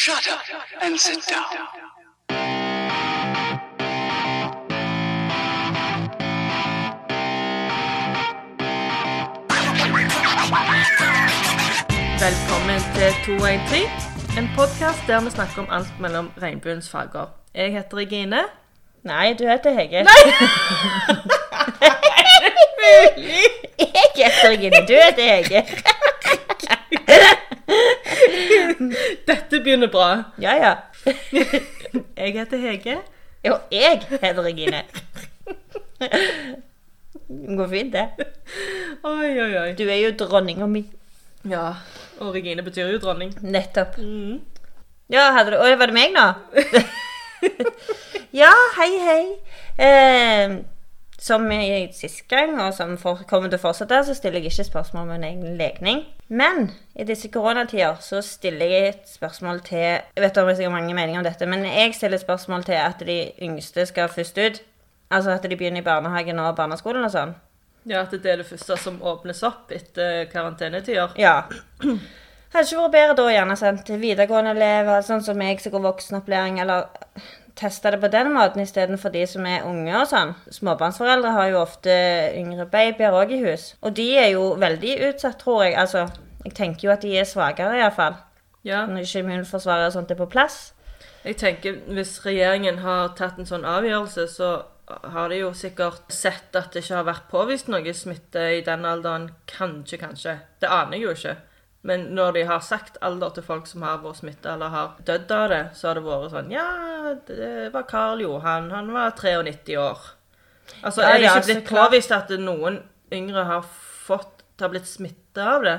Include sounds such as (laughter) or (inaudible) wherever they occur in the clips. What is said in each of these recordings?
Shut up and sit down. Velkommen til 213, en podkast der vi snakker om alt mellom regnbuens farger. Jeg heter Regine. Nei, du heter Hege. Nei! er det Mulig! Jeg heter Regine, du heter Hege. (laughs) Dette begynner bra. Ja, ja. (laughs) Jeg heter Hege. Og jeg heter Regine. Det går fint, det. Oi, oi, oi. Du er jo dronninga mi. Ja, og Regine betyr jo dronning. Nettopp. Mm. Ja, hadde du Å, var det meg nå? (laughs) ja, hei, hei. Eh, som i sist gang, og som for, kommer til å fortsette, så stiller jeg ikke spørsmål om min egen legning. Men i disse koronatider så stiller jeg et spørsmål til Jeg vet om jeg har mange meninger om dette, men jeg stiller spørsmål til at de yngste skal først ut. Altså at de begynner i barnehagen og barneskolen og sånn. Ja, at det er det første som åpnes opp etter karantenetider. Ja. Hadde ikke vært bedre da gjerne sendt til videregående elever, sånn som meg som går voksenopplæring, eller testa det på den måten istedenfor de som er unge og sånn. Småbarnsforeldre har jo ofte yngre babyer òg i hus. Og de er jo veldig utsatt, tror jeg. Altså, jeg tenker jo at de er svakere iallfall. Ja, Når ikke immunforsvaret og sånt er på plass. jeg tenker hvis regjeringen har tatt en sånn avgjørelse, så har de jo sikkert sett at det ikke har vært påvist noe smitte i den alderen. Kanskje, kanskje. Det aner jeg jo ikke. Men når de har sagt alder til folk som har vært smitta eller har dødd av det, så har det vært sånn Ja, det var Karl Johan. Han var 93 år. Altså, Ja, er det ikke blitt påvist at noen yngre har fått har blitt smitta av det?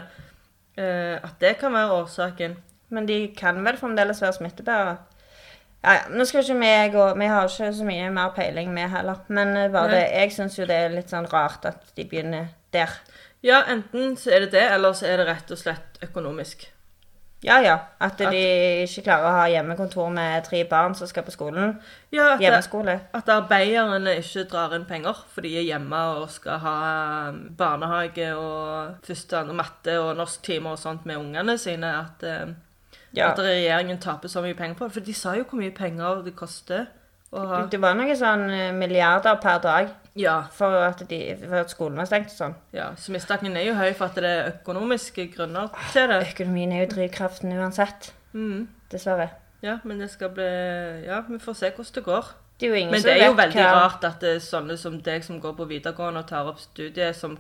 Eh, at det kan være årsaken? Men de kan vel fremdeles være smittebærere. Ja, ja. Nå skal ikke vi gå Vi har ikke så mye mer peiling, vi heller. Men eh, bare Nei. det, jeg syns jo det er litt sånn rart at de begynner der. Ja, enten så er det det, eller så er det rett og slett økonomisk. Ja, ja. At de ikke klarer å ha hjemmekontor med tre barn som skal på skolen. Ja, at, Hjemmeskole. at arbeiderne ikke drar inn penger, for de er hjemme og skal ha um, barnehage og første, og matte og norsktimer og sånt med ungene sine. At, um, Ja. at regjeringen taper så mye penger på det. For de sa jo hvor mye penger det koster å ha Det var noe sånn eh, milliarder per dag Ja. for at, de, for at skolen var stengt og sånn. ja. Så mistanken er jo høy for at det er økonomiske grunner til det. Økonomien er jo drivkraften uansett. Mm. Dessverre. Ja, men det skal bli Ja, vi får se hvordan det går. Det er jo ingen Men det er jo veldig hva rart at det er sånne som deg som går på videregående og tar opp studiet, som,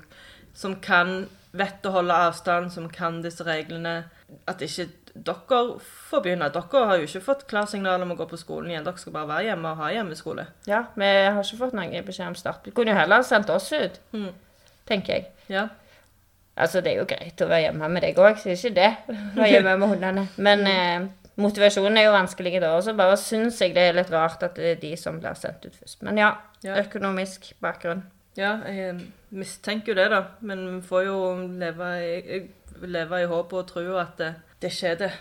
som kan vet å holde avstand, som kan disse reglene, at ikke dere får begynne. Dere har jo ikke fått klarsignal om å gå på skolen igjen. Dere skal bare være hjemme og ha hjemmeskole. Ja, vi har ikke fått noen beskjed om start. Vi kunne jo heller sendt oss ut, Mm. tenker jeg. Ja. Altså, det er jo greit å være hjemme med deg òg, så ikke det. (laughs) Være hjemme med hundene. Men eh, motivasjonen er jo vanskelig da. Og så bare syns jeg det er litt rart at det er de som blir sendt ut først. Men ja, Ja. økonomisk bakgrunn. ja, jeg mistenker jo det, da. Men vi får jo leve i, leve i håp og tro at det, det skjer, det.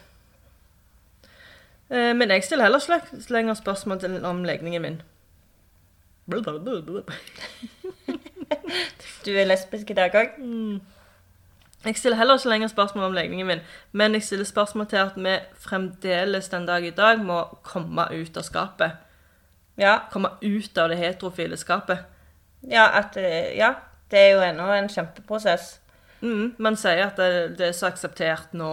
Eh, Men jeg stiller heller ikke lenger spørsmål om legningen min. (laughs) Du er lesbisk i dag òg? Jeg stiller heller ikke lenger spørsmål om legningen min, men jeg stiller spørsmål til at vi fremdeles den dag i dag må komme ut av skapet. Ja. Komme ut av det heterofile skapet. Ja, at, eh, ja. Det er jo ennå en kjempeprosess. Mm, man sier at det, det er så akseptert nå.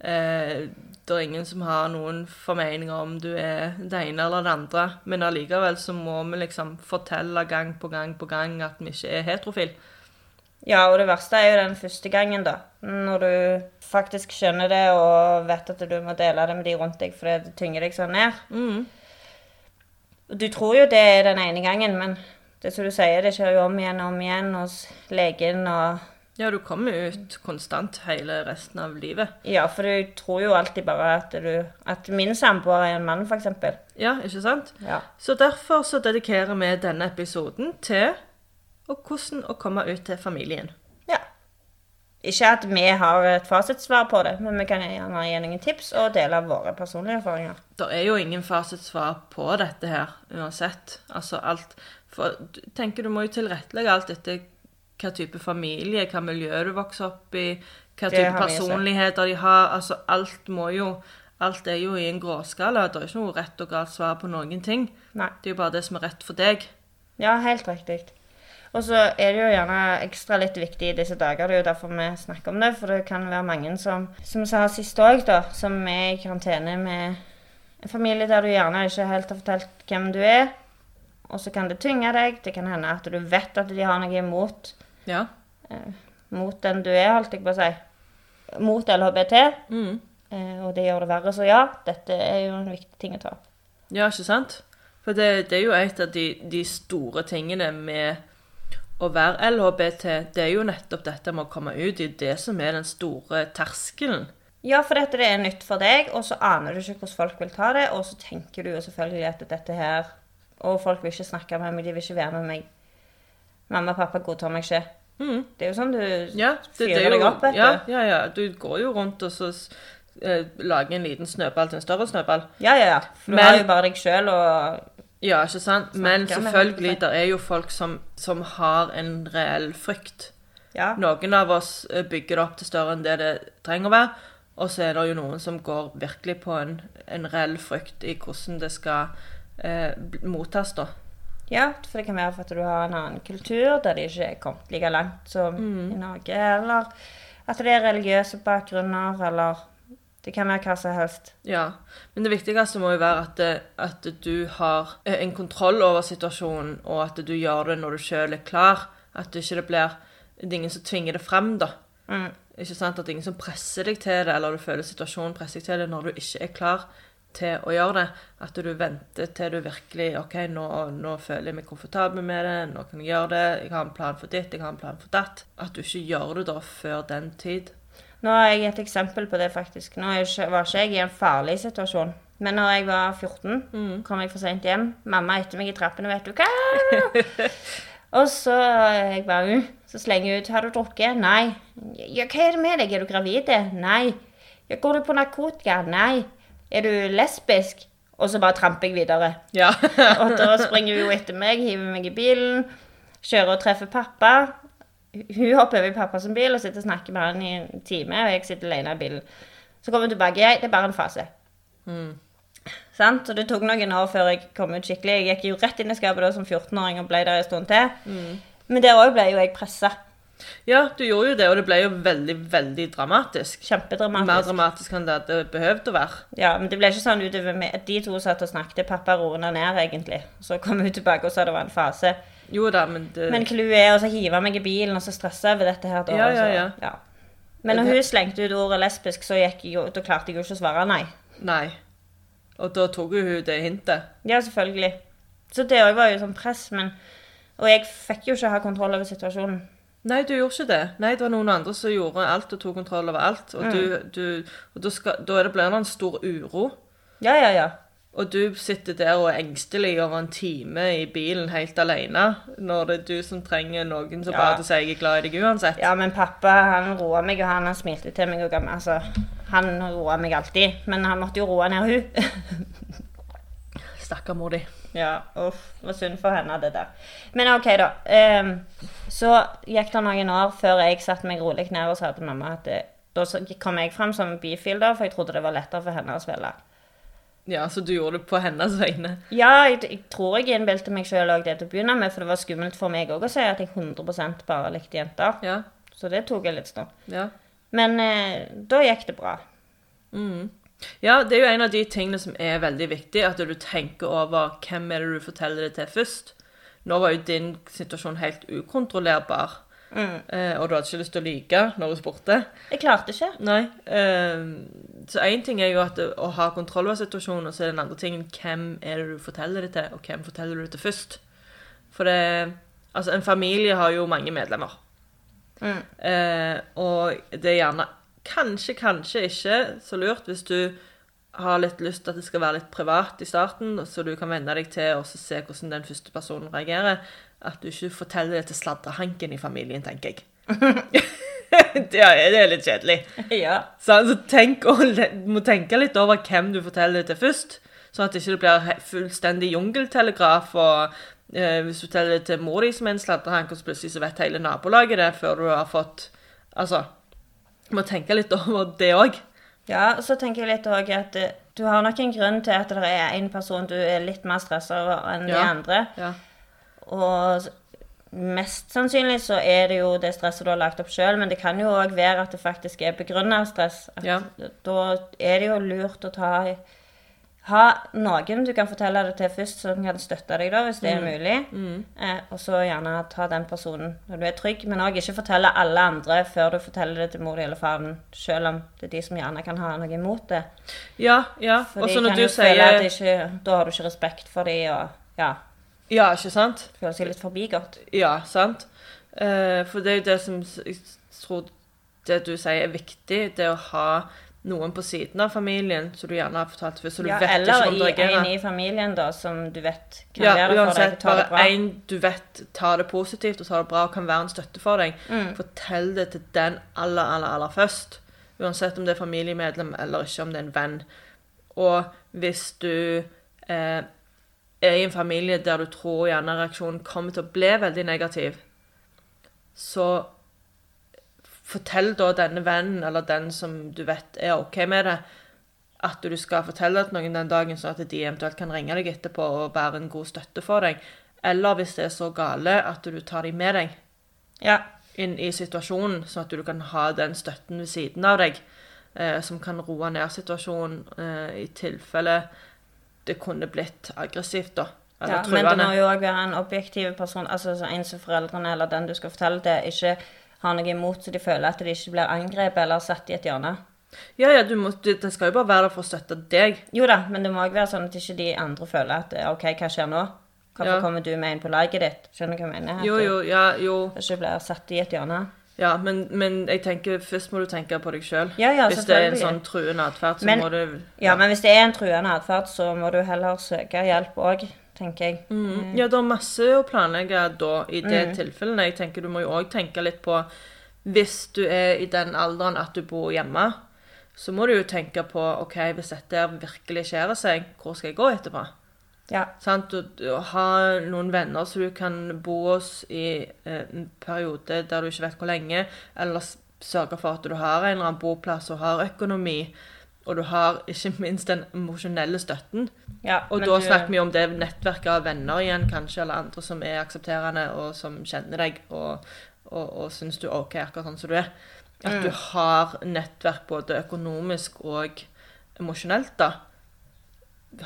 Eh, det er ingen som har noen formeninger om du er det ene eller det andre. Men allikevel så må vi liksom fortelle gang på gang på gang at vi ikke er heterofile. Ja, og det verste er jo den første gangen, da. Når du faktisk skjønner det og vet at du må dele det med de rundt deg fordi det tynger deg sånn ned. Mm. Du tror jo det er den ene gangen, men det som du sier, det skjer jo om igjen og om igjen hos legen og Ja, du kommer ut konstant hele resten av livet. Ja, for du tror jo alltid bare at du At min samboer er en mann, f.eks. Ja, ikke sant? Ja. Så derfor så dedikerer vi denne episoden til hvordan å komme ut til familien. ja. Ikke at vi har et fasitsvar på det, men vi kan gjerne gi noen tips og dele våre personlige erfaringer. Det er jo ingen fasitsvar på dette her, uansett. Altså alt For tenker du må jo tilrettelegge alt etter hva type familie, hva miljø du vokser opp i, hva type personligheter de har. Altså alt må jo Alt er jo i en gråskala. Det er ikke noe rett og galt svar på noen ting. Nei. Det er jo bare det som er rett for deg. Ja, helt riktig. Og så er det jo gjerne ekstra litt viktig i disse dager. Det er jo derfor vi snakker om det. For det kan være mange som, som sa sist òg, da, som er i karantene med en familie der du gjerne ikke helt har fortalt hvem du er. Og så kan det tynge deg. Det kan hende at du vet at de har noe imot Ja. mot den du er, holdt jeg på å si. Mot LHBT. Mm. Eh, og det gjør det verre. Så ja, dette er jo en viktig ting å ta opp. Ja, ikke sant? For det, det er jo et av de, de store tingene med å være LHBT. Det er jo nettopp dette med å komme ut. Det er det som er den store terskelen. Ja, for dette det er nytt for deg, og så aner du ikke hvordan folk vil ta det. Og så tenker du jo selvfølgelig at dette her Og folk vil ikke snakke med meg, de vil ikke være med meg. Mamma og pappa godtar meg ikke. Mm. Det er jo sånn du Ja, det, det fyrer det deg opp, vet ja, du. ja, ja. Du går jo rundt og så eh, lager en liten snøball til en større snøball. Ja, ja, ja. For du Men- har jo bare deg sjøl og Ja, ikke sant? Men selvfølgelig, det er jo folk som, som har en reell frykt. Ja. Noen av oss eh, bygger det opp til større enn det det trenger å være. Og så er det jo noen som går virkelig på en, en reell frykt i hvordan det skal eh, mottas, da. Ja, for det kan være for at du har en annen kultur der de ikke er kommet like langt som Mm. i Norge, eller at det er religiøse bakgrunner, eller det kan være hva som helst. Ja, men det viktigste må jo være at, det- at du har eh, en kontroll over situasjonen, og at du gjør det når du sjøl er klar. At det ikke blir Det er ingen som tvinger det frem, da. Mm. Ikke sant? At det er ingen som presser deg til det, eller du føler situasjonen presser deg til det når du ikke er klar til å gjøre det. At du venter til du virkelig OK, nå, nå føler jeg meg komfortabel med det, nå kan jeg gjøre det, jeg har en plan for ditt, jeg har en plan for datt. At du ikke gjør det da før den tid. Nå har jeg et eksempel på det, faktisk. Nå var ikke jeg i en farlig situasjon. Men når jeg var 14, Mm. kom jeg for sent hjem. Mamma etter meg i trappene, vet du hva? (laughs) Og så jeg bare uh, Så slenger jeg ut 'Har du drukket?' 'Nei.' Ja, 'Hva er det med deg? Er du gravid?' 'Nei.' Ja, 'Går du på narkotika?' 'Nei.' 'Er du lesbisk?' Og så bare tramper jeg videre. Ja. (laughs) Og da springer hun jo etter meg, hiver meg i bilen, kjører og treffer pappa. Hun hopper over i pappas bil og sitter og snakker med han i en time, og jeg sitter alene i bilen. Så kommer hun tilbake. Jeg, det er bare en fase. Sant? Så det tok noen år før jeg kom ut skikkelig. Jeg gikk jo rett inn i skapet da som 14-åring og ble der en stund til. Men der òg ble jo jeg pressa. Ja, du gjorde jo det, og det ble jo veldig, veldig dramatisk. Kjempedramatisk. Mer dramatisk enn det hadde behøvd å være. Ja, men det ble ikke sånn utover med at de to satt og snakket. Pappa roet ned, egentlig. Så kom hun tilbake og sa det var en fase. Jo da, men det Men clouet er å så hive meg i bilen og så stresse over dette her. Da, Ja, ja, så- ja, ja. Men når hun slengte ut ordet lesbisk, så gikk jo, da klarte jeg jo ikke å svare nei. Nei. Og da tok jo hun det hintet. Ja, selvfølgelig. Så det òg var jo sånn press, men Og jeg fikk jo ikke ha kontroll over situasjonen. Nei, du gjorde ikke det. Nei, det var noen andre som gjorde alt og tok kontroll over alt. Og, Mm. du, du, og da, skal, da det blir det en stor uro. Ja, ja, ja. Og du sitter der og er engstelig over en time i bilen helt alene, når det er du som trenger noen som Ja. bare sier 'jeg er glad i deg' uansett. Ja, men pappa han roa meg, og han, han smilte til meg. Og, altså, han roa meg alltid, men han måtte jo roe ned hun. Stakkar mor di. Ja, uff. Det var synd for henne, det der. Men OK, da. Ehm, så gikk det noen år før jeg satte meg rolig ned og sa til mamma at det, da kom jeg fram som bifilder, for jeg trodde det var lettere for henne å spille. Ja, så du gjorde det på hennes vegne. Ja, jeg, jeg tror jeg innbilte meg sjøl òg det til å begynne med, for det var skummelt for meg òg å si at jeg 100% bare likte jenter. Ja. Så det tok jeg litt stund. Ja. Men eh, da gikk det bra. Ja, det er jo en av de tingene som er veldig viktig, at du tenker over hvem er det du forteller det til først. Nå var jo din situasjon helt ukontrollerbar, eh, og du hadde ikke lyst til å lyve når du spurte. Jeg klarte ikke. Nei. Eh, så én ting er jo at å ha kontroll over situasjonen, og så er den andre tingen hvem er det du forteller det til, og hvem forteller du det til først. For det Altså, en familie har jo mange medlemmer. Mm. Eh, og det er gjerne kanskje, kanskje ikke så lurt hvis du har litt lyst til at det skal være litt privat i starten, så du kan venne deg til å se hvordan den første personen reagerer. At du ikke forteller det til sladrehanken i familien, tenker jeg. (laughs) det, er, litt kjedelig. Ja. Så, altså, tenk, og, må tenke litt over hvem du forteller det til først. Sånn at det ikke blir fullstendig jungeltelegraf. og eh, Hvis du forteller det til mor di som er en sladrehank, og så plutselig så vet hele nabolaget det før du har fått Altså, må tenke litt (laughs) over det òg. Ja, og så tenker jeg litt også at eh, du har nok en grunn til at det er en person du er litt mer stressa over enn de andre. Ja. Og mest sannsynlig så er det jo det stresset du har lagt opp sjøl, men det kan jo òg være at det faktisk er begrunna stress. Ja. Da er det jo lurt å ta Ha noen du kan fortelle det til først, som kan støtte deg, da, hvis det er mulig. Eh, og så gjerne ta den personen når du er trygg, men òg ikke fortelle alle andre før du forteller det til mor eller faren, selv om det er de som gjerne kan ha noe imot det. Ja, ja. For de kan du sier... føle at ikke, Da har du ikke respekt for dem, og ja, Ja, ikke sant? føler seg litt forbigått. Ja, sant. Eh, for det er jo det som jeg tror det du sier er viktig, det å ha noen på siden av familien som du gjerne har fortalt før, så du Ja, vet ikke om i det en reagerer. i familien da, som du vet kan Ja, være for deg, uansett, ta det bare en du vet tar det positivt og tar det bra og kan være en støtte for deg. Mm. Fortell det til den aller, aller, aller først. Uansett om det er familiemedlem eller ikke om det er en venn. Og hvis du eh, er i en familie der du tror gjerne reaksjonen kommer til å bli veldig negativ, så fortell da denne vennen eller den som du vet er OK med det, at du skal fortelle det til noen den dagen, sånn at de eventuelt kan ringe deg etterpå og være en god støtte for deg. Eller hvis det er så gale at du tar dem med deg Ja, inn i situasjonen, sånn at du kan ha den støtten ved siden av deg, eh, som kan roe ned situasjonen eh, i tilfelle det kunne blitt aggressivt, da. Eller ja, men det må jo òg være en objektiv person, altså en som foreldrene eller den du skal fortelle til, ikke har noe imot, så de føler at de ikke blir angrepet eller satt i et hjørne. Ja, ja, du må, det det skal jo bare være der for å støtte deg. Jo da, men det må òg være sånn at ikke de andre føler at OK, hva skjer nå? Hvorfor Ja. kommer du med inn på laget ditt? Skjønner du hva jeg mener? Jo, jo, ja, jo. ikke blir satt i et hjørne. Ja, men, men jeg tenker først må du tenke på deg sjøl. Ja, ja, Hvis det er en sånn truende atferd, så Men- må du Ja, men hvis det er en truende atferd, så må du heller søke hjelp òg, tenker jeg. Mm. Ja, det er masse å planlegge da, i det tilfellet. Jeg tenker Du må jo òg tenke litt på Hvis du er i den alderen at du bor hjemme, så må du jo tenke på OK, hvis dette virkelig skjer seg, hvor skal jeg gå etterpå? Ja. Sant? Du, ha noen venner som du kan bo hos i eh, en periode der du ikke vet hvor lenge, eller sørge for at du har en eller annen boplass og har økonomi, og du har ikke minst den emosjonelle støtten. ja Og da du- snakker vi om det nettverket av venner igjen, kanskje, eller andre som er aksepterende, og som kjenner deg, og, og, og syns du er OK akkurat sånn som du er. At Mm. du har nettverk både økonomisk og emosjonelt, da.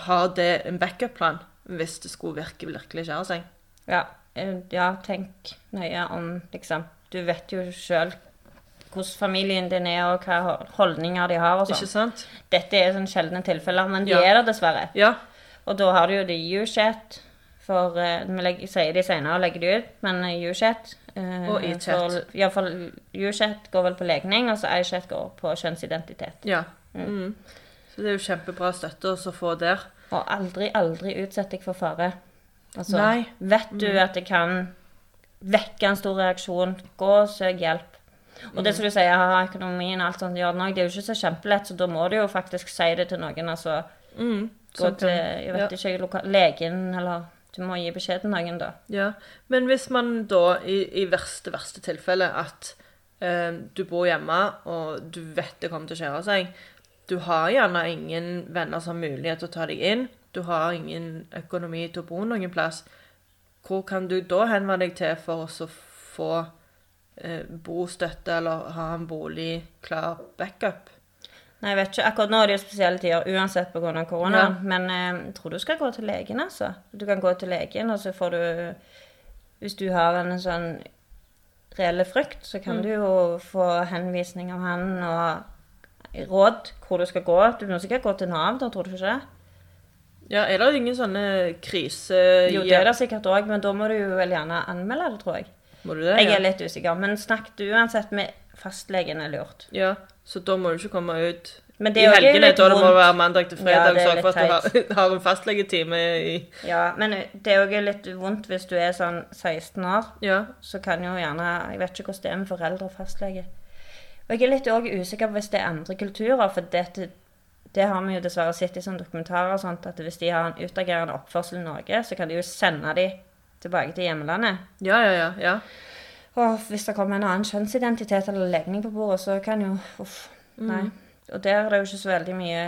Har det en backup-plan hvis det skulle virke virkelig skjære seg? Ja, eh, ja, tenk nøye om liksom Du vet jo sjøl hvordan familien din er, og hva holdninger de har og sånn. sant? Dette er sånn sjeldne tilfeller, men de Ja. er der dessverre. Ja. Og da har du jo det U-chat, for uh, Vi legger, sier de senere og legger de ut, men eh, U-chat eh, Og iChat. for- Ja, for U-chat går vel på legning, og så iChat går på kjønnsidentitet. ja. Mm. Så det er jo kjempebra støtte å få der. Og aldri, aldri utsett deg for fare. Altså, Nei. Vet du at det kan vekke en stor reaksjon, gå og søk hjelp. Og det som du sier, ha økonomien og alt sånt, gjør det er jo ikke så kjempelett, så da må du jo faktisk si det til noen. altså Mm. Gå Sånn til jeg vet ikke, loka legen, eller du må gi beskjed til noen, da. Ja, men hvis man da i, i verste, verste tilfelle at eh, du bor hjemme, og du vet det kommer til å skjære seg, du har gjerne ingen venner som har mulighet til å ta deg inn, du har ingen økonomi til å bo noen plass, hvor kan du da henvende deg til for å få eh, bostøtte eller ha en bolig klar backup? Nei, jeg vet ikke. Akkurat nå er det jo spesielle tider, uansett pga. korona. Ja. Men eh, jeg tror du skal gå til legen, altså. Du kan gå til legen, og så får du Hvis du har en sånn reelle frykt, så Mm. kan du jo få henvisning av han og råd hvor du skal gå. Du må sikkert gå til Nav, da, tror du ikke? Ja, er det ingen sånne krise... Jo, det er det sikkert òg, men da må du jo vel gjerne anmelde det, tror jeg. Må du det? Jeg ja? er litt usikker, men snakk du uansett med fastlegen er lurt. Ja, så da må du ikke komme ut Men det i helgene, da det må være mandag til fredag. Ja, Sørg for at du har, (laughs) har en fastlegetime i Ja, men det er jo litt vondt hvis du er sånn 16 år. Ja. så kan jo gjerne Jeg vet ikke hvordan det er med foreldre og fastlege. Og jeg er litt også usikker på hvis det er andre kulturer, for det, det har vi jo dessverre sett i sånne dokumentarer sånt, at hvis de har en utagerende oppførsel i Norge, så kan de jo sende de tilbake til hjemlandet. Ja, ja, ja. ja. Og hvis det kommer en annen kjønnsidentitet eller legning på bordet, så kan jo Uff. Nei. og der er det jo ikke så veldig mye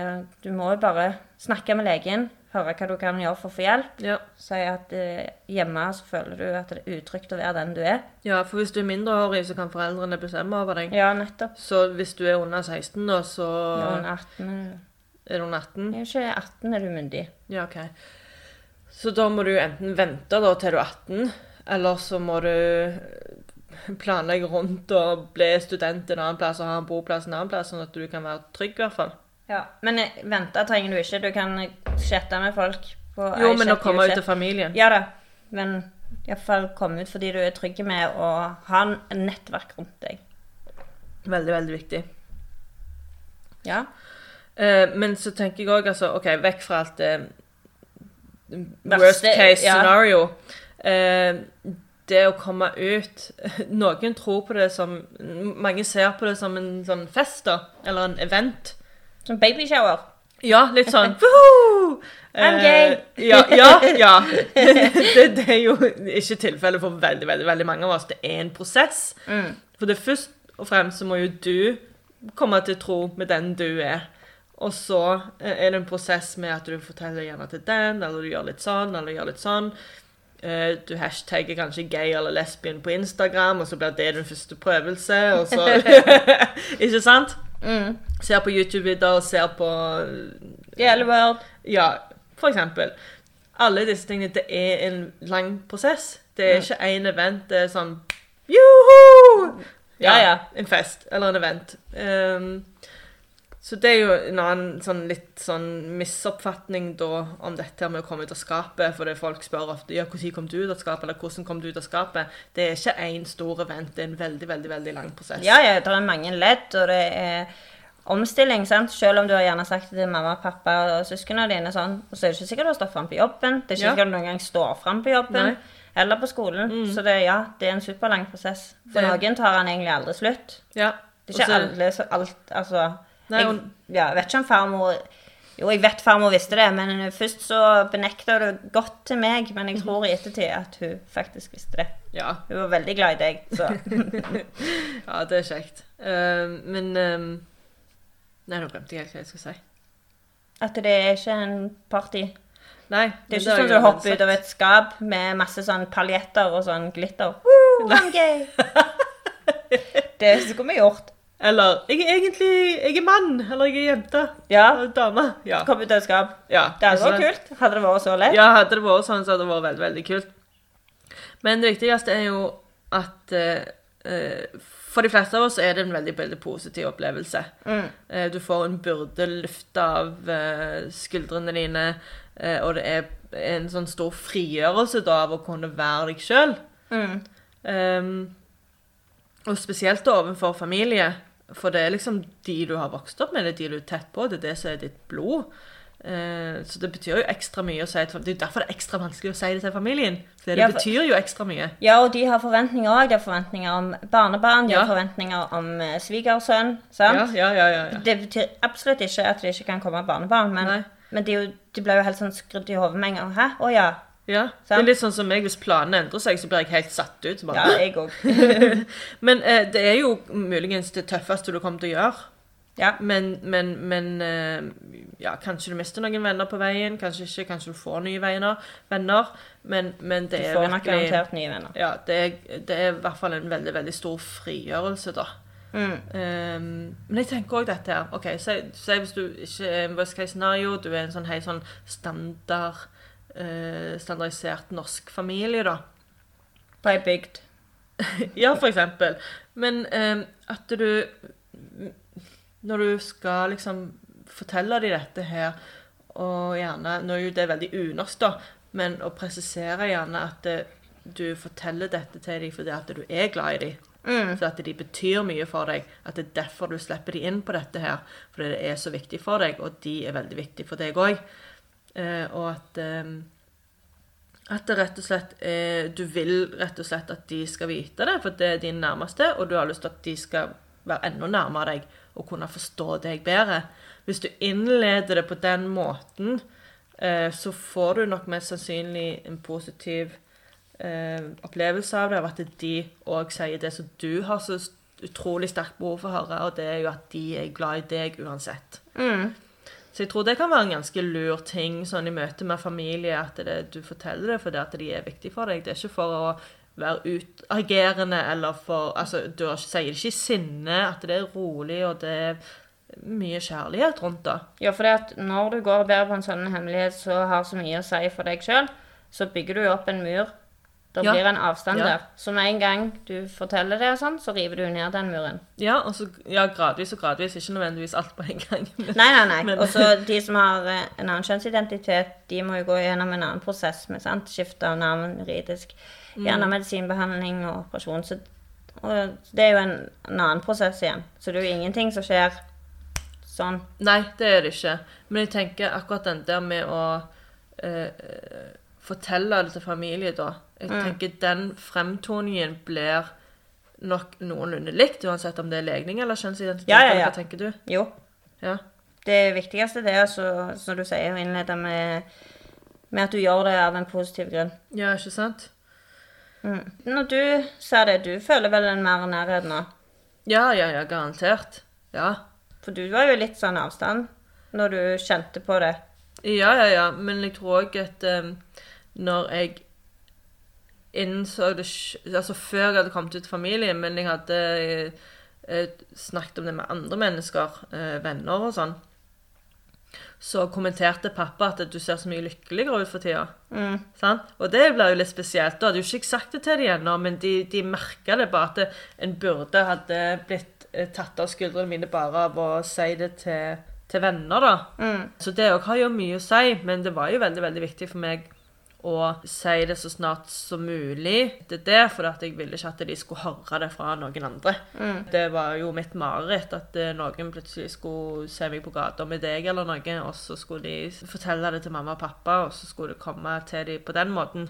Du må jo bare snakke med legen, høre hva du kan gjøre for å få hjelp. Ja. Si at eh, hjemme så føler du at det er utrygt å være den du er. ja, for hvis du er mindreårig, så kan foreldrene bestemme over deg. Ja, nettopp. Så hvis du er under 16 da, så ja, under er 18 er du under 18. Er ikke 18 er du myndig. Ja, ok. Så da må du enten vente da til du er 18, eller så må du planlegge rundt og bli student en annen plass og ha en boplass en annen plass, sånn at du kan være trygg i hvert fall. Ja. Men eh, vente trenger du ikke. Du kan chatte med folk. På Jo, men å komme ut til familien. Ja da. Men iallfall komme ut fordi du er trygg med å ha en nettverk rundt deg. Veldig, veldig viktig. Ja. Eh, men så tenker jeg òg, altså OK, vekk fra alt det Verste, worst case ja. scenario. Eh, det å komme ut (laughs) Noen tror på det som Mange ser på det som en sånn fest, da. Eller en event. Som babyshower. Ja, litt sånn (laughs) «Woohoo!» I'm Eh, gay. ja, ja. ja. (laughs) det, det er jo ikke tilfellet for veldig veldig, veldig mange av oss. Det er en prosess. Mm. For det først og fremst så må jo du komme til tro med den du er. Og så eh, er det en prosess med at du forteller gjerne til den, eller du gjør litt sånn, eller du gjør litt sånn. Eh, Du hashtagger kanskje gay eller lesbian på Instagram, og så blir det din første prøvelse, og så (laughs) Ikke sant? Mm. Ser på YouTube-videoer, ser på world. Ja, for eksempel. Alle disse tingene, det er en lang prosess. Det er ikke én event, det er sånn Joho! Ja, ja. En fest eller en event. Ehm, så det er jo en annen sånn litt sånn misoppfatning da om dette her med å komme ut av skapet. For det folk spør ofte ja, når kom du ut av skapet, eller hvordan kom du ut av skapet. Det er ikke én stor event, det er en veldig, veldig veldig lang prosess. Ja, ja, det er mange ledd, og det er omstilling, sant? Selv om du har gjerne sagt det til mamma, pappa og søsknene dine, sånn, så er det ikke sikkert du har stått frem på jobben. Det er ikke Ja. sikkert du noen gang står frem på jobben. Nei. Mm. Eller på skolen. Så det, ja, det er en superlang prosess. For Det- noen tar han egentlig aldri slutt. Ja. Det er ikke Også, alle alt Altså Nei, jeg, ja, jeg vet ikke om farmor Jo, jeg vet farmor visste det, men først så benekta det godt til meg. Men jeg tror i ettertid at hun faktisk visste det. ja. Hun var veldig glad i deg, så (laughs) Ja, det er kjekt. Uh, men um, Nei, nå glemte jeg helt hva jeg skulle si. At det er ikke en party. Nei, Det er ikke sånn at du hopper ut av et skap med masse sånn paljetter og sånn glitter. (laughs) Woo, I'm gay! (laughs) Det skulle vi gjort. Eller jeg er egentlig jeg er mann, eller jeg er jente. Ja. Eller dame. Ja. Kom ut av skap. ja. Det hadde vært kult. Hadde det vært så lett. Ja, hadde det vært sånn, så hadde det vært veldig, veldig kult. Men det viktigste er jo at eh, eh, for de fleste av oss er det en veldig, veldig positiv opplevelse. Mm. Eh, du får en byrde løfta av eh, skuldrene dine, eh, og det er en sånn stor frigjørelse da av å kunne være deg sjøl. Mm. Um, og spesielt overfor familie, for det er liksom de du har vokst opp med, det er de du er tett på, det er det som er ditt blod. Eh, så det betyr jo ekstra mye å si til Det er derfor det er ekstra vanskelig å si det til familien. For det Ja, for- betyr jo ekstra mye. Ja, og de har forventninger òg. De har forventninger om barnebarn, de Ja. har forventninger om eh, svigersønn. sant? Ja, ja, ja, ja, ja. Det betyr absolutt ikke at det ikke kan komme barnebarn, men, men de, jo, de ble jo helt sånn skrudd i hodet med en gang. Hæ? Å ja. Ja. Det er litt sånn som meg, hvis planene endrer seg, så blir jeg helt satt ut. Bare. Ja, jeg også. (laughs) Men eh, det er jo muligens det tøffeste du kommer til å gjøre. Ja. Men, men, men eh, ja, kanskje du mister noen venner på veien, kanskje ikke, kanskje du får nye venner. venner men, men det Du er får nok garantert nye venner. ja, det er, det er i hvert fall en veldig veldig stor frigjørelse, da. Mm. Um, men jeg tenker òg dette her. ok, si hvis du ikke er en worst case scenario, du er en sånn helt sånn standard eh, standardisert norsk familie, da. På ei bygd. (laughs) Ja, for eksempel. Men ehm, at du Når du skal liksom fortelle dem dette her, og gjerne Nå er jo det veldig unorsk, da, men å presisere gjerne at eh, du forteller dette til dem fordi at du er glad i dem. Mm. Så at de betyr mye for deg. At det er derfor du slipper de inn på dette her. Fordi det er så viktig for deg, og de er veldig viktige for deg òg. Eh, og at eh, at det rett og slett er, Du vil rett og slett at de skal vite det, for det er din nærmeste, og du har lyst til at de skal være enda nærmere deg og kunne forstå deg bedre. Hvis du innleder det på den måten, eh, så får du nok mest sannsynlig en positiv eh, opplevelse av det, av at de òg sier det som du har så utrolig sterkt behov for å høre, og det er jo at de er glad i deg uansett. Mm. Så jeg tror det kan være en ganske lur ting sånn i møte med familie, at det, du forteller det fordi at de er viktige for deg. Det er ikke for å være utagerende eller for Altså, du sier det ikke i sinne, at det er rolig, og det er mye kjærlighet rundt det. Ja, for det at når du går og bærer på en sånn hemmelighet som har så mye å si for deg sjøl, så bygger du opp en mur. Det Ja. blir en avstand Ja. der. Så med en gang du forteller det og sånn, så river du ned den muren. Ja, så, ja, gradvis og gradvis, ikke nødvendigvis alt på en gang. Men, Nei, nei, nei. (laughs) Men- Og så de som har eh, en annen kjønnsidentitet, de må jo gå gjennom en annen prosess med sant? skifte av navn juridisk. Gjerne medisinbehandling og operasjon. Så, og det er jo en, en annen prosess igjen. Så det er jo ingenting som skjer sånn. Nei, det er det ikke. Men jeg tenker akkurat den der med å eh, eh, fortelle det til familie, da. Jeg tenker den fremtoningen blir nok noenlunde likt, uansett om det er legning eller kjønnsidentitet. Ja, ja, eller ja. Hva tenker du? Jo. Ja. Det viktigste det er, så, som du sier, å innlede med, med at du gjør det av en positiv grunn. ja, ikke sant? Mm. Når du sa det, du føler vel en mer nærhet nå? Ja, ja, ja, garantert. Ja. For du var jo litt sånn avstand når du kjente på det. Ja, ja, ja. Men jeg tror òg at eh, når jeg innså det Altså før jeg hadde kommet ut til familien, men jeg hadde eh, eh, snakket om det med andre mennesker, eh, venner og sånn, så kommenterte pappa at du ser så mye lykkeligere ut for tida. Mm. Og det ble jo litt spesielt. Da hadde jo ikke sagt det til dem ennå, men de, de merka det bare at en burde hadde blitt tatt av skuldrene mine bare av å si det til, til venner, da. Mm. Så det òg har jo mye å si, men det var jo veldig, veldig viktig for meg å si det så snart som mulig til det, for jeg ville ikke at de skulle høre det fra noen andre. Mm. Det var jo mitt mareritt at eh, noen plutselig skulle se meg på gata med deg eller noe, og så skulle de fortelle det til mamma og pappa, og så skulle det komme til dem på den måten.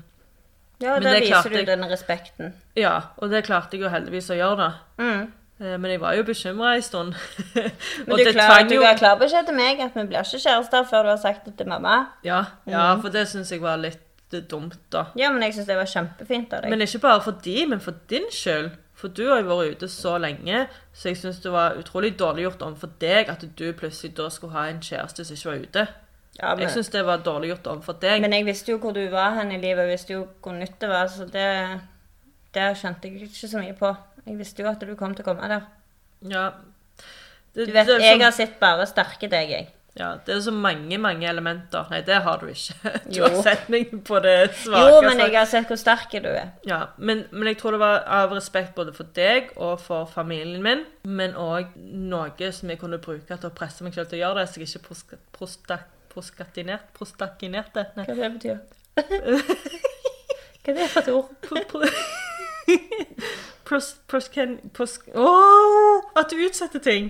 Ja, da viser du jeg. den respekten. Ja, og det klarte jeg jo heldigvis å gjøre, da. Mm. Eh, Men jeg var jo bekymra en stund. (laughs) Men du, det klar, tvang du ga klar beskjed til meg at vi blir ikke kjærester før du har sagt det til mamma. Ja, ja Mm. for det syns jeg var litt eh, dumt, da. Ja, men jeg syns det var kjempefint av deg. Men ikke bare for de, men for din skyld. For du har jo vært ute så lenge, så jeg syns det var utrolig dårlig gjort overfor deg at du plutselig da skulle ha en kjæreste som ikke var ute. ja, men, Jeg syns det var dårlig gjort overfor deg. men jeg visste jo hvor du var hen i livet, jeg visste jo hvor nytt det var, så det, det kjente jeg ikke så mye på. Jeg visste jo at du kom til å komme der. ja. Det, Du vet, det, er jeg har sett bare sterke deg, jeg. Ja, det er så mange, mange elementer. Nei, det har du ikke. (laughs) Du Jo. har sett meg på det svake. Jo, men jeg har sett hvor sterk du er. Ja, men, men jeg tror det var av respekt både for deg og for familien min, men òg noe som jeg kunne bruke til å presse meg selv til å gjøre det, så jeg ikke proska- prosta- proskatinert, prostakinerte. Nei. Hva det betyr (laughs) Hva er det for et ord? Pro- (laughs) Pros, Pros, pros, oh, at du utsetter ting!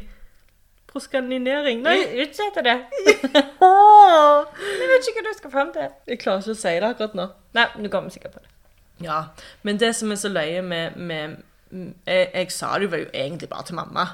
Proskaninering. Nei, utsetter det. (laughs) Jeg vet ikke hva du skal fram til. jeg klarer ikke å si det akkurat nå. Nei, du kommer sikkert på det. Ja, men det som er så løye med, med jeg, jeg sa det jo egentlig bare til mamma.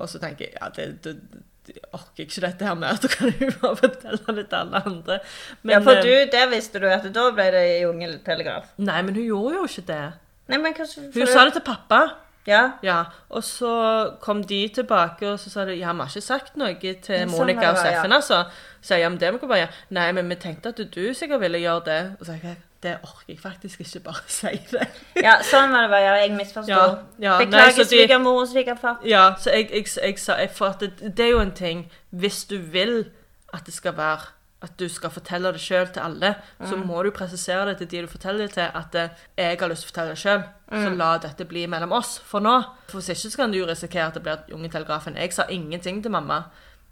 Og så tenker jeg ja, det, det, det orker ikke dette her mer, da kan jo bare fortelle det til alle andre. Men, ja, for eh, du, der visste du at da ble det jungeltelegraf. Nei, men hun gjorde jo ikke det. Nei, men hva Hun du... sa det til pappa. Ja. Ja, og så kom de tilbake, og så sa de ja, vi har ikke sagt noe til Monica og. Steffen, altså. Så jeg, ja, men det må vi bare gjøre. Nei, men vi tenkte at du sikkert ville gjøre det. Og så sa jeg, det orker jeg faktisk ikke bare si det. ja, sånn var det bare. Ja, jeg misforsto. Ja, ja, Beklager, svigermor og svigerfar. Ja, så jeg, jeg, jeg sa For det, det er jo en ting Hvis du vil at det skal være At du skal fortelle det sjøl til alle, så Mm. må du presisere det til de du forteller det til, at eh, jeg har lyst til å fortelle det sjøl. Så Mm. la dette bli mellom oss for nå. For hvis ikke så kan du risikere at det blir Jungeltelegrafen. Jeg sa ingenting til mamma.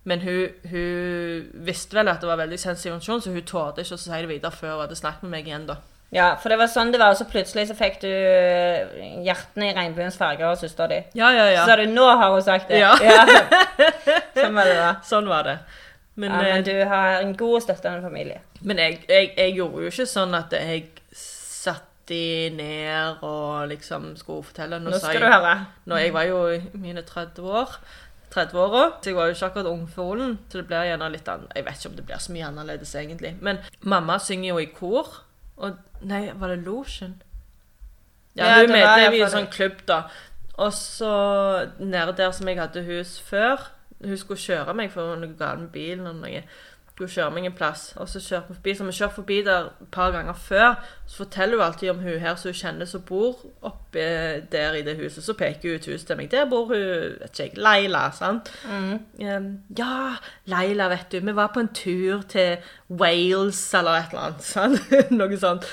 Men hun, hun visste vel at det var veldig sensitiv informasjon, så hun torde ikke å si det videre før hun hadde snakket med meg igjen. da. Ja, for det var sånn det var, og så plutselig så fikk du eh, hjertene i regnbuens farger av søstera di. Ja, ja, ja. Så sa du 'nå har hun sagt det'. Ja. (laughs) Sånn var det da. Sånn var det. Men, Ja, eh, men du har en god og støttende familie. Men jeg, jeg, jeg gjorde jo ikke sånn at jeg satt de ned og liksom skulle fortelle Nå nå skal jeg, du høre. Når jeg var jo i mine 30 år 30-åra. Så jeg var jo ikke akkurat ungfolen. Så det blir gjerne litt an Jeg vet ikke om det blir så mye annerledes, egentlig. Men mamma synger jo i kor. Og Nei, var det Lotion? Ja, Ja, hun medlem i en sånn klubb, da. Og så nede der som jeg hadde hus før Hun skulle kjøre meg for noe galt med bilen. og noe. Skulle kjøre meg en plass. Og så kjørte vi forbi, så vi kjørte forbi der et par ganger før. Så forteller hun alltid om hun her som hun kjenner som bor oppe der i det huset. Så peker hun ut huset til meg. Der bor hun vet ikke jeg, Leila. sant? Mm. ja, Leila, vet du. Vi var på en tur til Wales eller et eller annet. (laughs) sant? Noe sånt.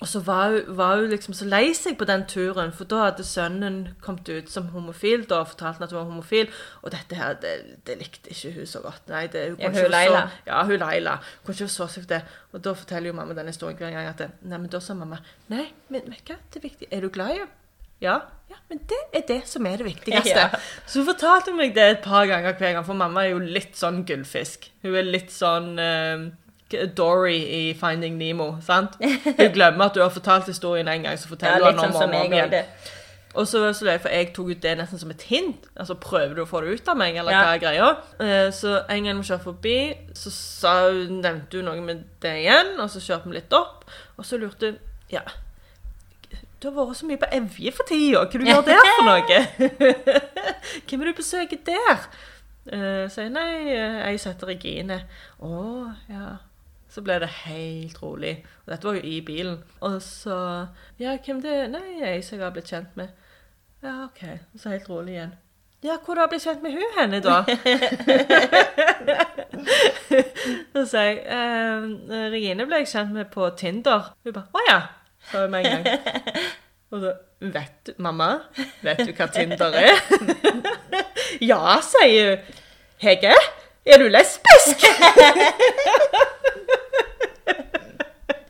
Og så var hun, var hun liksom så lei seg på den turen, for da hadde sønnen kommet ut som homofil da, og fortalt at hun var homofil. Og dette her, det, det likte ikke hun så godt. Nei, det, hun Ja, hun Leila. Så, ja, hun Leila. Hun kunne ikke så seg det. Og da forteller jo mamma denne historien hver gang at det, Nei, men da sa mamma Nei, men vet du hva, det er viktig. Er du glad i henne? Ja. ja, men det er det som er det viktigste. (laughs) Ja. Så hun fortalte meg det et par ganger hver gang, for mamma er jo litt sånn gullfisk. Hun er litt sånn eh, Dory i Finding Nemo, sant? (laughs) Hun glemmer at du har fortalt historien en gang, så forteller litt du den sånn om og jeg om igjen. Og så, så det, for jeg tok ut det nesten som et hint. Altså, prøver du å få det ut av meg, eller Ja. hva er greia? Eh, så en gang vi kjørte forbi, så sa nevnte hun noe med det igjen, og så kjørte vi litt opp, og så lurte hun Ja, du har vært så mye på Evje for tida, hva du gjør der for noe? (laughs) (laughs) Hvem er du besøker der? Uh, så jeg, nei, eh, jeg setter Regine. Å, ja. Så ble det helt rolig. Og dette var jo i bilen. Og så Ja, hvem det er? Nei, ei som jeg har blitt kjent med. Ja, OK. Og så helt rolig igjen. Ja, hvor har du blitt kjent med hun henne, da? (laughs) så sier jeg eh, Regine ble jeg kjent med på Tinder. Hun bare Å ja, sa hun med en gang. Og så Vet du, mamma, vet du hva Tinder er? (laughs) ja, sier hun. Hege, er du lesbisk? (laughs)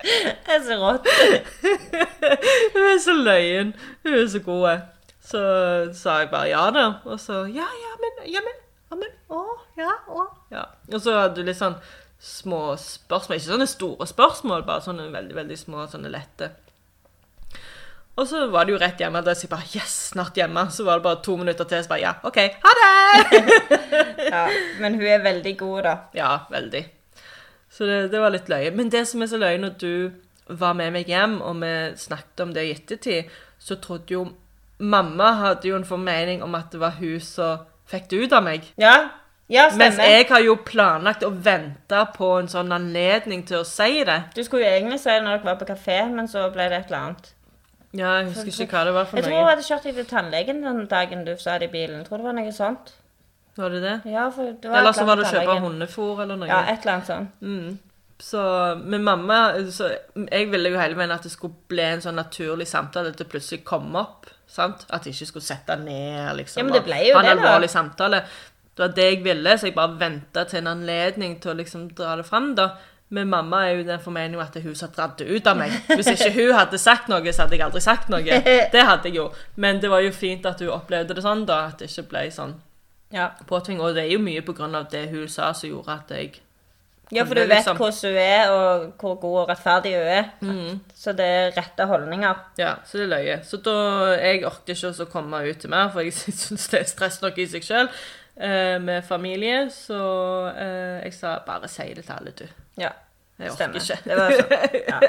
Det er så rått. Hun er så løyen. Hun er så god. Så sa jeg bare ja da. Og så ja, ja, men, ja, men, ja, men, å, ja, å. Ja. Og så hadde du litt sånn små spørsmål. Ikke sånne store spørsmål, bare sånne veldig, veldig små, sånne lette. Og så var det jo rett hjemme. Da jeg bare Yes, snart hjemme. Så var det bare to minutter til. Så bare Ja, OK, ha det! (laughs) Ja, men hun er veldig god, da. Ja, veldig. Så det, det var litt løye. Men det som er så løye når du var med meg hjem, og vi snakket om det i ettertid, så trodde jo Mamma hadde jo en formening om at det var hun som fikk det ut av meg. Ja, ja Mens jeg har jo planlagt å vente på en sånn anledning til å si det. Du skulle jo egentlig si det når dere var på kafé, men så ble det et eller annet. Ja, jeg husker ikke hva det var for Jeg tror hun hadde kjørt deg til tannlegen den dagen du sa det i bilen. Jeg tror det var noe sånt. Var det det? Ja, for det var Eller så var det å kjøpe hundefôr eller noe. Ja, et eller annet sånt. Mm. Så med mamma så Jeg ville jo hele veien at det skulle bli en sånn naturlig samtale. At det plutselig kom opp. sant? At jeg ikke skulle sette ned liksom, Ja, men det ble jo det, alvorlig samtale. Det var det jeg ville, så jeg bare venta til en anledning til å liksom dra det fram. da. Men mamma er jo den formeningen at det hun som dratt det ut av meg. Hvis ikke hun hadde sagt noe, så hadde jeg aldri sagt noe. (laughs) Det hadde jeg jo. Men det var jo fint at hun opplevde det sånn, da. At det ikke ble sånn Ja. påtving. Og det er jo mye av det hun sa som gjorde at jeg ja, for du vet liksom- hvordan hun er, og hvor god og rettferdig hun er. Mm. Så det er rette holdninger. Ja, så det er løye. Så da, jeg orket ikke å komme ut til mer, for jeg (laughs) syns det er stress nok i seg sjøl med familie. Så eh, jeg sa bare si det til alle, du. Ja, Jeg orker ikke. Det var sånn. (laughs) Ja.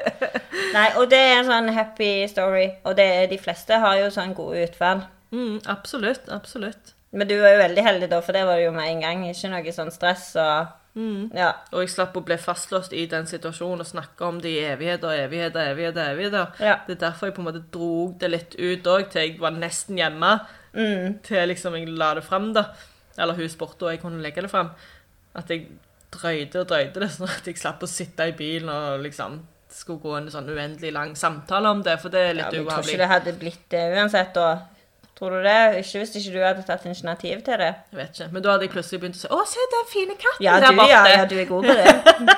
Nei, og det er en sånn happy story, og det er, de fleste har jo sånn gode utfall. Mm, absolutt. Absolutt. Men du var jo veldig heldig da, for det var det jo med en gang. Ikke noe sånn stress og Mm. Ja. Og jeg slapp å bli fastlåst i den situasjonen og snakke om det i evigheter, evigheter, evigheter. evigheter. Ja. Det er derfor jeg på en måte dro det litt ut òg, til jeg var nesten hjemme. Mm. Til liksom jeg la det fram, da. Eller hun spurte, og jeg kunne legge det fram. At jeg drøyde og drøyde det, sånn at jeg slapp å sitte i bilen og liksom skulle gå en sånn uendelig lang samtale om det, for det er ja litt men jeg tror ikke det hadde blitt det uansett. da. Tror du det? Ikke hvis ikke du hadde tatt initiativ til det. Jeg vet ikke. Men da hadde jeg plutselig begynt å si 'Å, se den fine katten Ja, der borte'. ja, ja, du er god på det. (laughs)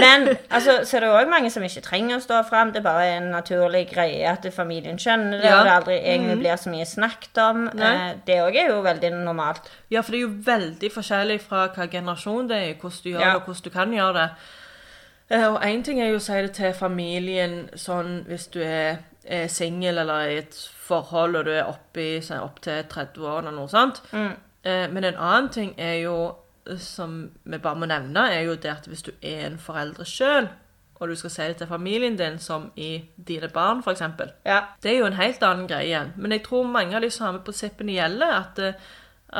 Men altså, så er det òg mange som ikke trenger å stå fram. Det er bare en naturlig greie at familien skjønner det, Ja. og det aldri egentlig blir så mye snakket om. Nei. Eh, Det òg er jo veldig normalt. Ja, for det er jo veldig forskjellig fra hva generasjon det er, hvordan du gjør Ja. det, og hvordan du kan gjøre det. Eh, Og én ting er jo å si det til familien sånn hvis du er, er singel eller i et forhold og du er oppe sånn, opp til 30 år eller noe sånt. Mm. Eh, Men en annen ting er jo, eh, som vi bare må nevne, er jo det at hvis du er en forelder sjøl, og du skal si det til familien din, som i dine barn, f.eks. Ja. Det er jo en helt annen greie igjen. Men jeg tror mange av de samme prinsippene gjelder. At, eh,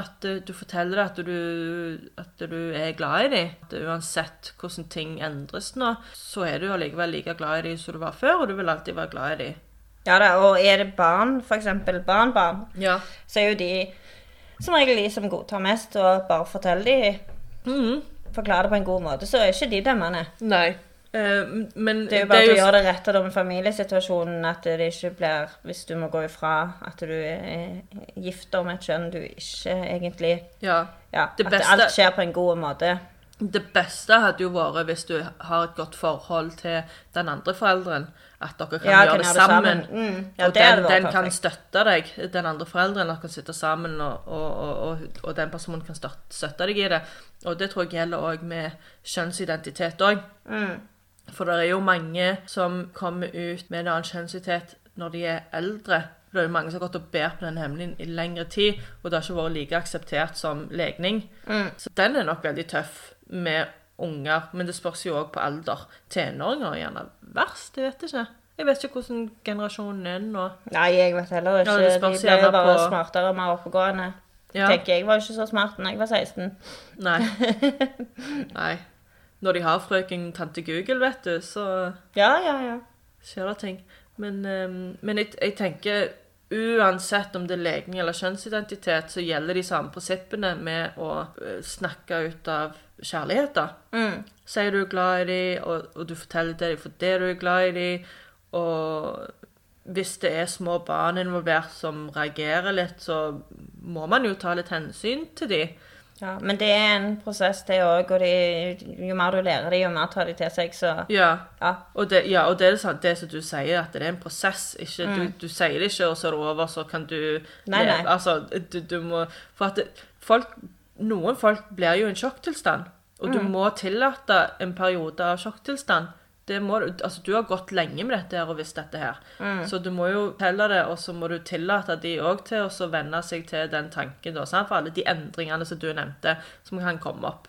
at eh, du forteller at du, at du er glad i dem. At uansett hvordan ting endres nå, så er du allikevel like glad i dem som du var før, og du vil alltid være glad i dem. Ja da, og er det barn, f.eks. barnbarn, Ja. så er jo de som regel de som godtar mest, og bare forteller de Mhm. Forklarer det på en god måte, så er ikke de dømmende. Nei. Uh, men Det er jo bare at du gjør det rette med familiesituasjonen, at det ikke blir Hvis du må gå ifra at du er gifter med et kjønn du ikke egentlig Ja. Ja, Det at beste- alt skjer på en god måte. Det beste hadde jo vært hvis du har et godt forhold til den andre forelderen. At dere kan Ja, gjøre kan det det sammen. sammen. Mm. Ja, og det den, den kan støtte deg, den andre forelderen. Dere kan sitte sammen, og, og, og, og, den personen kan støtte, deg i det. Og det tror jeg gjelder òg med kjønnsidentitet òg. Mm. For det er jo mange som kommer ut med en annen kjønnsidentitet når de er eldre. Det er jo mange som har gått og båret på den hemmeligheten i lengre tid, og det har ikke vært like akseptert som legning. Mm. Så den er nok veldig tøff med unger, men det spørs jo òg på alder. Tenåringer er gjerne verst, jeg vet ikke. Jeg vet ikke hvordan generasjonen er nå. Nei, jeg vet heller ikke. Ja, de ble jo bare på- smartere og mer oppegående. Ja, Tenker jeg var ikke så smart da jeg var 16. nei. (laughs) nei. Når de har frøken tante Google, vet du, så Ja, ja, ja. skjer det ting. Men, ehm, men jeg, jeg tenker uansett om det er legning eller kjønnsidentitet, så gjelder de samme prinsippene med å eh, snakke ut av kjærlighet, da. Mm. Sier du er glad i dem, og, og du forteller til dem det du er glad i dem, og hvis det er små barn involvert som reagerer litt, så må man jo ta litt hensyn til dem. Ja. Men det er en prosess, det òg. Og det, jo mer du lærer det, jo mer tar de til seg. Så Ja, ja. og det, ja, og det er det, sant, det som du sier, at det er en prosess. Ikke, du, du sier det ikke, og så er det over, så kan du Mm. Nei, nei. Altså, du, du må For at folk Noen folk blir jo i en sjokktilstand, og Mm. du må tillate en periode av sjokktilstand. Det må, altså, du har gått lenge med dette her og visst dette her. Mm. Så du må jo telle det, og så må du tillate de òg til å så venne seg til den tanken. Da, sant? For alle de endringene som du nevnte, som kan komme opp.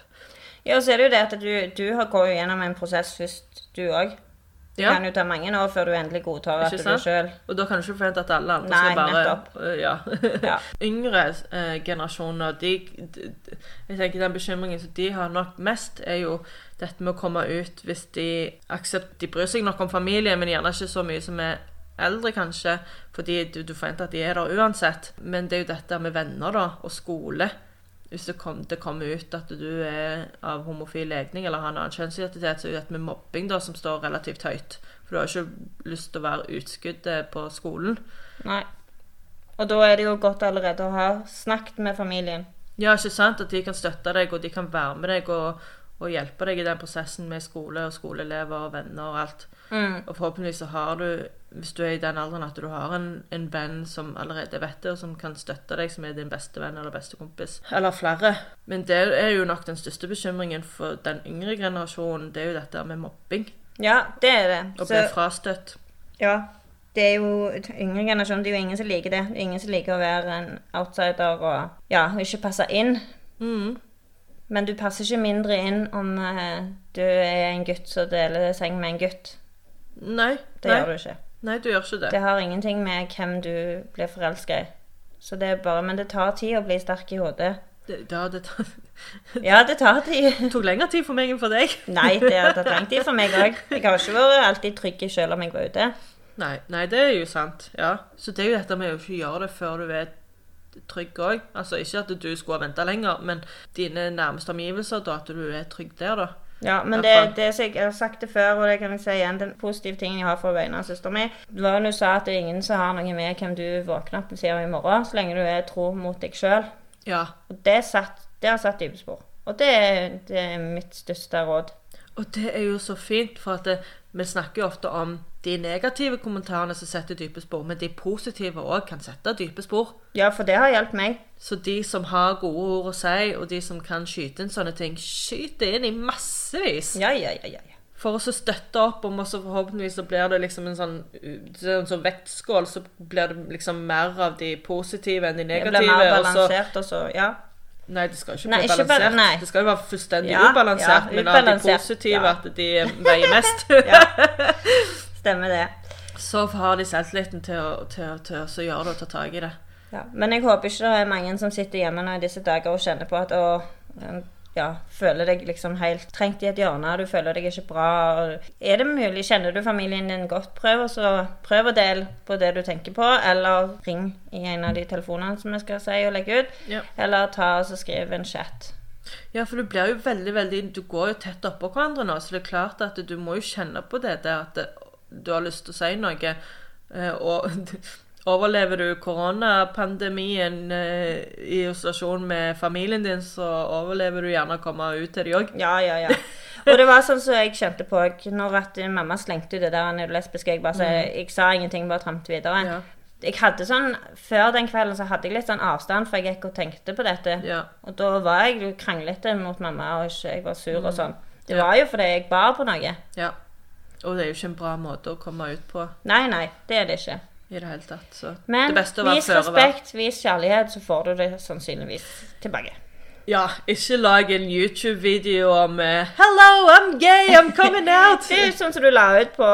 ja, og så er det jo det at du, du har går jo gjennom en prosess først, du òg. Det Ja. kan jo ta mange år før du endelig godtar at du er sjøl. Og da kan du ikke forvente at alle andre Nei, skal bare nettopp. Ja. (laughs) Ja. (laughs) Yngre eh, generasjoner, de, de Jeg tenker den bekymringen som de har nok mest, er jo dette med å komme ut hvis de aksept, De bryr seg nok om familie, men gjerne ikke så mye som er eldre, kanskje, fordi du, du forventer at de er der uansett. Men det er jo dette med venner da, og skole. Hvis det, kom, det kommer ut at du er av homofil legning eller har en annen kjønnsidentitet, så er det dette med mobbing da, som står relativt høyt. For du har ikke lyst til å være utskuddet på skolen. Nei. Og da er det jo godt allerede å ha snakket med familien. Ja, ikke sant? At de kan støtte deg, og de kan være med deg og, og hjelpe deg i den prosessen med skole og skoleelever og venner og alt. Mm. Og forhåpentligvis så har du, hvis du er i den alderen, at du har en, en venn som allerede vet det, og som kan støtte deg, som er din beste venn eller beste kompis. Eller flere. Men det er jo nok den største bekymringen for den yngre generasjonen. Det er jo dette med mobbing. Ja, det er det. Å bli frastøtt. ja, det er jo yngre generasjon, det er jo ingen som liker det. Ingen som liker å være en outsider og ja, ikke passe inn. Mm. Men du passer ikke mindre inn om eh, du er en gutt som deler seng med en gutt. Nei. Det nei. gjør du ikke. Nei, du gjør ikke det. Det har ingenting med hvem du blir forelska i. Så det er bare, Men det tar tid å bli sterk i hodet. det, ja, det tar, (laughs) Ja, det tar tid. tok lengre tid for meg enn for deg. Nei, det har tatt lang tid for meg òg. Jeg har ikke vært alltid trygg selv om jeg var ute. Nei, nei, det er jo sant. Ja. Så det er jo dette med å ikke gjøre det før du er trygg òg. Altså ikke at du skulle ha venta lenger, men dine nærmeste omgivelser, da, at du er trygg der, da. Ja, men det, det jeg har sagt det før, og det kan jeg si igjen, den positive tingen jeg har for vegne av søsteren min, det var at du sa at det er ingen som har noe med hvem du våkner opp og sier i morgen, så lenge du er tro mot deg sjøl. Ja. Og det, satt, det har satt dype spor. Og det, det er mitt største råd. Og det er jo så fint, for at det, vi snakker jo ofte om de negative kommentarene som setter dype spor, men de positive òg kan sette dype spor. Ja, for det har hjulpet meg. Så de som har gode ord å si, og de som kan skyte inn sånne ting, skyt det inn i massevis. Ja, ja, ja, ja. ja. For å så støtte opp om, og så forhåpentligvis så blir det liksom en sånn, sånn som vektskål, så blir det liksom mer av de positive enn de Det negative. blir mer balansert, og så Ja. Nei, det skal ikke Nei, bli ikke balansert. nei. Det skal jo være fullstendig Ja, ubalansert, ja, men av de positive ja. at de veier mest. (laughs) (laughs) Stemmer det. Så har de selvtilliten til å, til, til å gjøre det og ta tak i det. Ja. Men jeg håper ikke det er mange som sitter hjemme nå i disse dager og kjenner på at å ja, føler deg liksom helt trengt i et hjørne, du føler deg ikke bra. Er det mulig, kjenner du familien din godt, prøv, så, prøv å dele på det du tenker på, eller ring i en av de telefonene som jeg skal si og legge ut, Ja. eller ta og skriv en chat. Ja, for du blir jo veldig, veldig Du går jo tett oppå hverandre nå, så det er klart at du må jo kjenne på det der at du har lyst til å si noe. eh, Og (laughs) overlever du koronapandemien eh, i isolasjon med familien din, så overlever du gjerne å komme ut til de òg. Ja, ja, ja. Og det var sånn som jeg kjente på når at mamma slengte ut det der når du lesbisk. Jeg bare sa, jeg sa ingenting, bare tramte videre. Ja. Jeg hadde sånn, Før den kvelden så hadde jeg litt sånn avstand, for jeg gikk og tenkte på dette. Ja. Og da var jeg kranglete mot mamma, og jeg var sur og sånn. Det var jo fordi jeg bar på noe. ja. Og det er jo ikke en bra måte å komme ut på Nei, nei, det er det ikke. i det hele tatt. Så Men det beste å være vis føre var. respekt, vis kjærlighet, så får du det sannsynligvis tilbake. Ja, ikke lag en YouTube-video om uh, 'Hello, I'm gay, I'm coming out'. (laughs) Det er jo sånn som du la ut på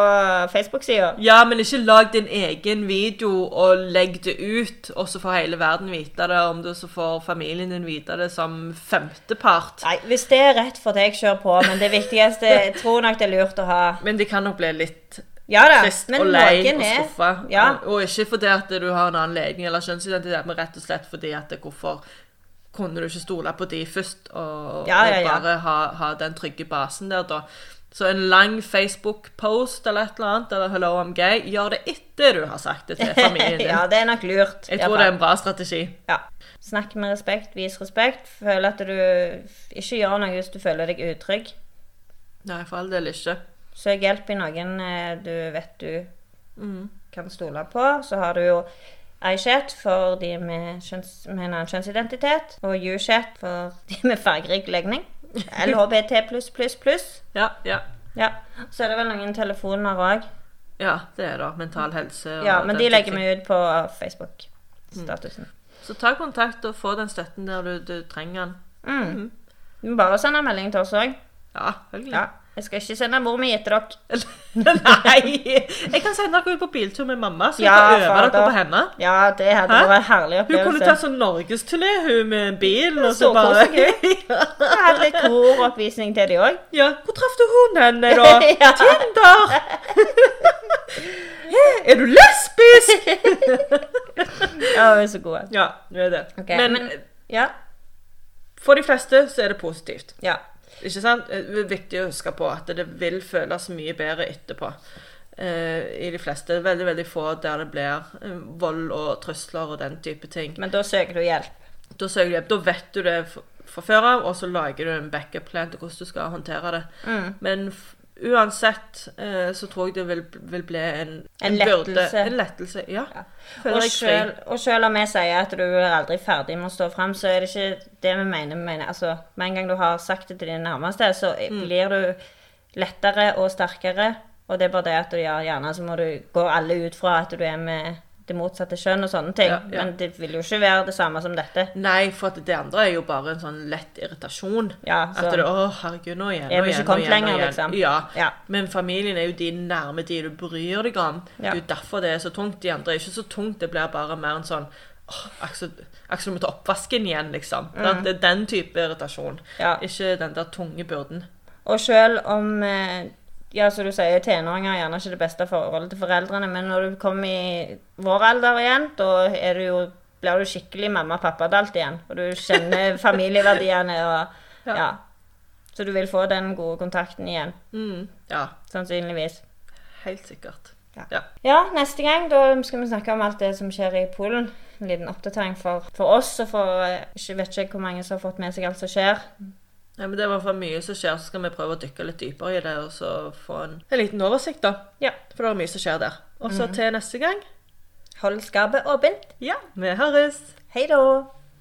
Facebook-sida. Ja, men ikke lag din egen video og legg det ut, og så får hele verden vite det, om du så får familien din vite det som femtepart. Nei, hvis det er rett for deg, kjør på. Men det viktigste Jeg tror nok det er lurt å ha Men det kan nok bli litt Ja da, trist men og lei og skuffa. Ja. Og, og ikke fordi at du har en annen legning eller kjønnsidentitet, men rett og slett fordi at det, hvorfor kunne du ikke stole på de først, og, Ja, ja, ja. og bare ha, ha den trygge basen der, da. Så en lang Facebook-post eller et eller annet, eller 'Hello, I'm gay', gjør det etter du har sagt det til (laughs) familien din. ja, det er nok lurt. Jeg tror det er en bra strategi. Ja. Snakk med respekt, vis respekt. Føl at du ikke gjør noe hvis du føler deg utrygg. Nei, for all del ikke. Søk hjelp i noen eh, du vet du Mm. kan stole på. Så har du jo iChat for de med, kjønns, med en annen kjønnsidentitet, og UChat for de med fargerik legning. LHBT+++. Ja, ja. Ja. Så er det vel noen telefoner òg. Ja, det er det. Mental helse. og Ja, men de legger vi ut på Facebook-statusen. Så ta kontakt og få den støtten der du, du trenger den. Mm. Må bare sende melding til oss òg. Ja, selvfølgelig. Ja. Jeg skal ikke sende mor mi etter dere. (laughs) Nei! Jeg kan sende dere ut på biltur med mamma, så Ja, kan øve fader. dere på henne. Ja, det hadde Hæ? vært en herlig opplevelse. Hun kunne ta tatt sånn norgesturné, hun med en bil, og så Så bare. (laughs) Jeg hadde litt koroppvisning til de òg. Ja, hvor traff du hun henne, da? (laughs) Ja. Tinder! Er du lesbisk? Ja, hun er så god. Ja, hun er det. Okay. men, men- Ja. for de fleste så er det positivt. ja. Ikke sant? Det er viktig å huske på at det vil føles mye bedre etterpå. Eh, I de fleste. Veldig veldig få der det blir eh, vold og trusler og den type ting. Men da søker du hjelp. Da søker du hjelp. Da vet du det fra før av, og så lager du en backup-plan til hvordan du skal håndtere det. Mm. Men uansett eh, så tror jeg det vil, vil bli en, En en lettelse. En lettelse, ja. ja. Og selv, og selv om vi sier at du er aldri ferdig med å stå fram, så er det ikke det vi mener. Vi mener altså, med en gang du har sagt det til dine nærmeste, så Mm. blir du lettere og sterkere. Og det er bare det at du gjør gjerne så må du gå alle ut fra at du er med det motsatte kjønn og sånne ting. Ja, ja. Men det vil jo ikke være det samme som dette. Nei, for at det andre er jo bare en sånn lett irritasjon. Ja, At så det, å herregud, nå igjen, nå igjen, nå igjen, nå lenger, igjen. liksom. Ja. Men familien er jo de nærme, de du bryr deg om. Det er jo derfor det er så tungt. De andre er ikke så tungt, det blir bare mer en sånn åh, Aksel Aksel må ta oppvasken igjen, liksom. Sant? Det er den type irritasjon. Mm. Ikke den der tunge byrden. Og selv om eh, ja, som du sier, tenåringer er gjerne ikke det beste forholdet til foreldrene, men når du kommer i vår alder igjen, da er du jo, blir du skikkelig mamma-pappa-dalt igjen. Og du kjenner (laughs) familieverdiene og Ja. ja. Så du vil få den gode kontakten igjen, Mm. Ja, sannsynligvis. helt sikkert. Ja. Ja. Ja, neste gang da skal vi snakke om alt det som skjer i Polen. En liten oppdatering for, for oss, og for Jeg vet ikke hvor mange som har fått med seg alt som skjer. Ja, men Det er i hvert fall mye som skjer, så skal vi prøve å dykke litt dypere i det og så få en, en liten oversikt. da. Ja. For det er mye som skjer der. Og så til neste gang Hold skapet åpent. Ja, vi høres! Hei da!